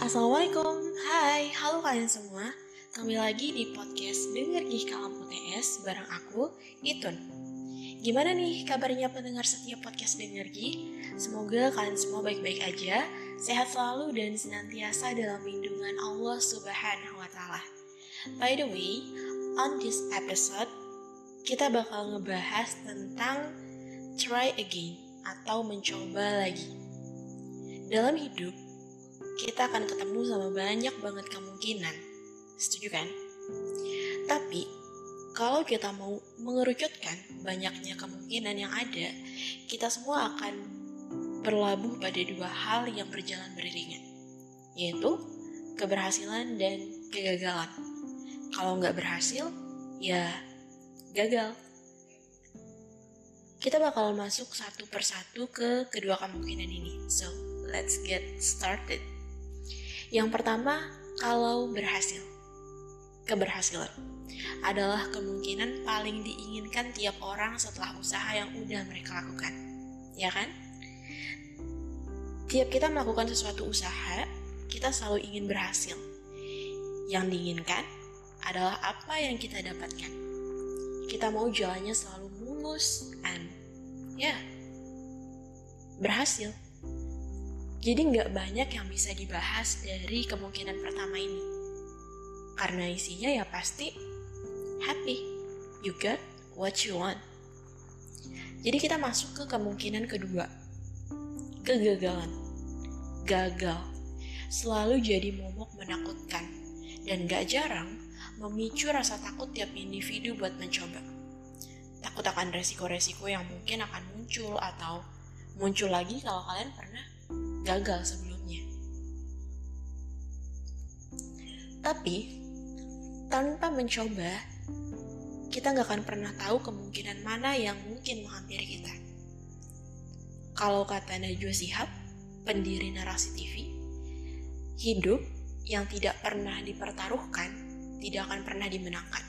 Assalamualaikum, hai, halo kalian semua Kembali lagi di podcast Dengar Gih Kalam UTS bareng aku, Itun Gimana nih kabarnya pendengar setiap podcast Dengar Gih? Semoga kalian semua baik-baik aja, sehat selalu dan senantiasa dalam lindungan Allah Subhanahu wa Ta'ala. By the way, on this episode, kita bakal ngebahas tentang try again atau mencoba lagi. Dalam hidup, kita akan ketemu sama banyak banget kemungkinan. Setuju kan? Tapi, kalau kita mau mengerucutkan banyaknya kemungkinan yang ada, kita semua akan berlabuh pada dua hal yang berjalan beriringan, yaitu keberhasilan dan kegagalan. Kalau nggak berhasil, ya gagal. Kita bakal masuk satu persatu ke kedua kemungkinan ini. So, let's get started. Yang pertama, kalau berhasil. Keberhasilan adalah kemungkinan paling diinginkan tiap orang setelah usaha yang udah mereka lakukan. Ya kan? Tiap kita melakukan sesuatu usaha, kita selalu ingin berhasil. Yang diinginkan adalah apa yang kita dapatkan. Kita mau jalannya selalu mulus and ya berhasil. Jadi nggak banyak yang bisa dibahas dari kemungkinan pertama ini. Karena isinya ya pasti happy. You got what you want. Jadi kita masuk ke kemungkinan kedua. Kegagalan. Gagal. Selalu jadi momok menakutkan. Dan gak jarang memicu rasa takut tiap individu buat mencoba. Takut akan resiko-resiko yang mungkin akan muncul atau muncul lagi kalau kalian pernah gagal sebelumnya. Tapi, tanpa mencoba, kita nggak akan pernah tahu kemungkinan mana yang mungkin menghampiri kita. Kalau kata Najwa Sihab, pendiri narasi TV, hidup yang tidak pernah dipertaruhkan tidak akan pernah dimenangkan.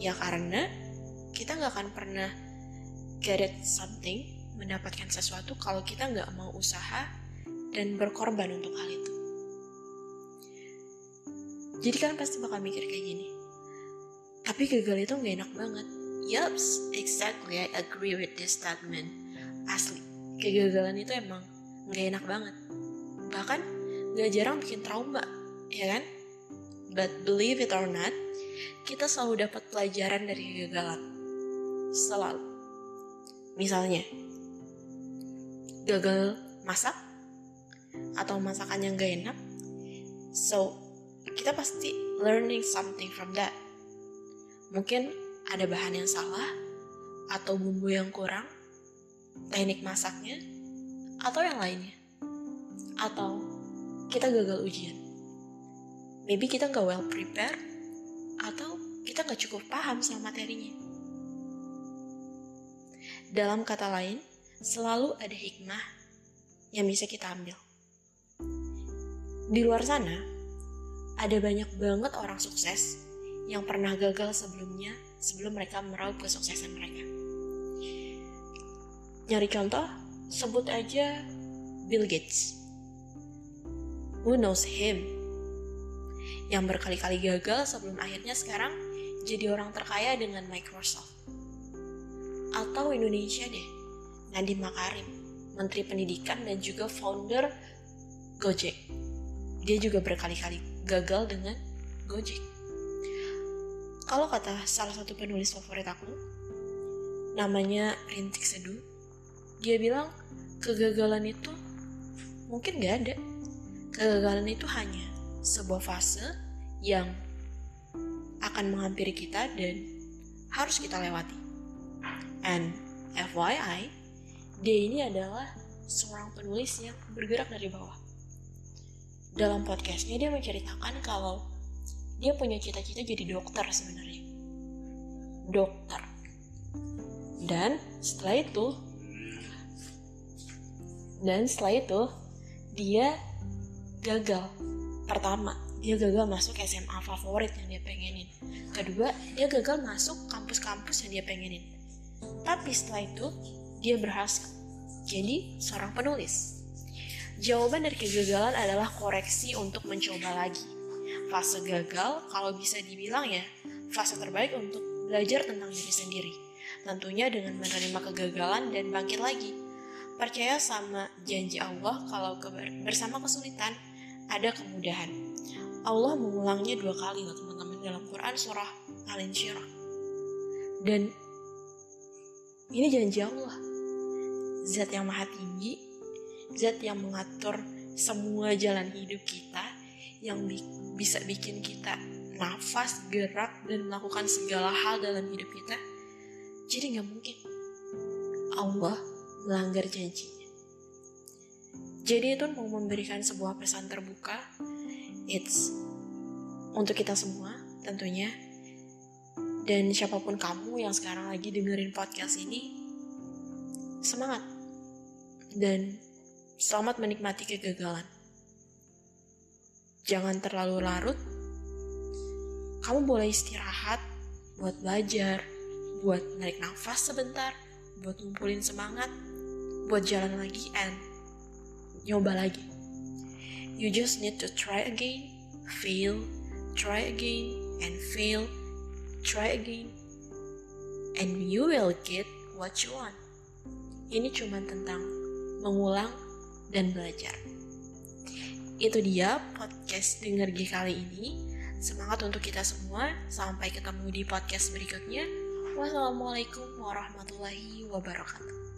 Ya karena kita nggak akan pernah get it something, mendapatkan sesuatu kalau kita nggak mau usaha dan berkorban untuk hal itu. Jadi kan pasti bakal mikir kayak gini. Tapi gagal itu gak enak banget. Yups, exactly I agree with this statement. Asli, kegagalan itu emang gak enak banget. Bahkan gak jarang bikin trauma, ya kan? But believe it or not, kita selalu dapat pelajaran dari kegagalan. Selalu. Misalnya, gagal masak, atau masakan yang gak enak. So, kita pasti learning something from that. Mungkin ada bahan yang salah, atau bumbu yang kurang, teknik masaknya, atau yang lainnya. Atau kita gagal ujian. Maybe kita gak well prepared, atau kita gak cukup paham sama materinya. Dalam kata lain, selalu ada hikmah yang bisa kita ambil. Di luar sana, ada banyak banget orang sukses yang pernah gagal sebelumnya sebelum mereka meraup kesuksesan mereka. Nyari contoh, sebut aja Bill Gates. Who knows him? Yang berkali-kali gagal sebelum akhirnya sekarang jadi orang terkaya dengan Microsoft. Atau Indonesia deh, Nadiem Makarim, Menteri Pendidikan dan juga founder Gojek dia juga berkali-kali gagal dengan Gojek. Kalau kata salah satu penulis favorit aku, namanya Rintik Seduh, dia bilang kegagalan itu mungkin gak ada. Kegagalan itu hanya sebuah fase yang akan menghampiri kita dan harus kita lewati. And FYI, dia ini adalah seorang penulis yang bergerak dari bawah dalam podcastnya dia menceritakan kalau dia punya cita-cita jadi dokter sebenarnya. Dokter. Dan setelah itu dan setelah itu dia gagal. Pertama dia gagal masuk SMA favorit yang dia pengenin. Kedua dia gagal masuk kampus-kampus yang dia pengenin. Tapi setelah itu dia berhasil jadi seorang penulis Jawaban dari kegagalan adalah koreksi untuk mencoba lagi. Fase gagal, kalau bisa dibilang ya, fase terbaik untuk belajar tentang diri sendiri. Tentunya dengan menerima kegagalan dan bangkit lagi. Percaya sama janji Allah kalau bersama kesulitan ada kemudahan. Allah mengulangnya dua kali loh teman-teman dalam Quran surah Al-Insyirah. Dan ini janji Allah. Zat yang maha tinggi, zat yang mengatur semua jalan hidup kita, yang bi bisa bikin kita nafas, gerak, dan melakukan segala hal dalam hidup kita. Jadi nggak mungkin Allah melanggar janjinya. Jadi itu mau memberikan sebuah pesan terbuka. It's untuk kita semua tentunya. Dan siapa pun kamu yang sekarang lagi dengerin podcast ini, semangat. Dan selamat menikmati kegagalan. Jangan terlalu larut. Kamu boleh istirahat buat belajar, buat narik nafas sebentar, buat ngumpulin semangat, buat jalan lagi and nyoba lagi. You just need to try again, fail, try again, and fail, try again, and you will get what you want. Ini cuma tentang mengulang dan belajar. Itu dia podcast Dengar G kali ini. Semangat untuk kita semua. Sampai ketemu di podcast berikutnya. Wassalamualaikum warahmatullahi wabarakatuh.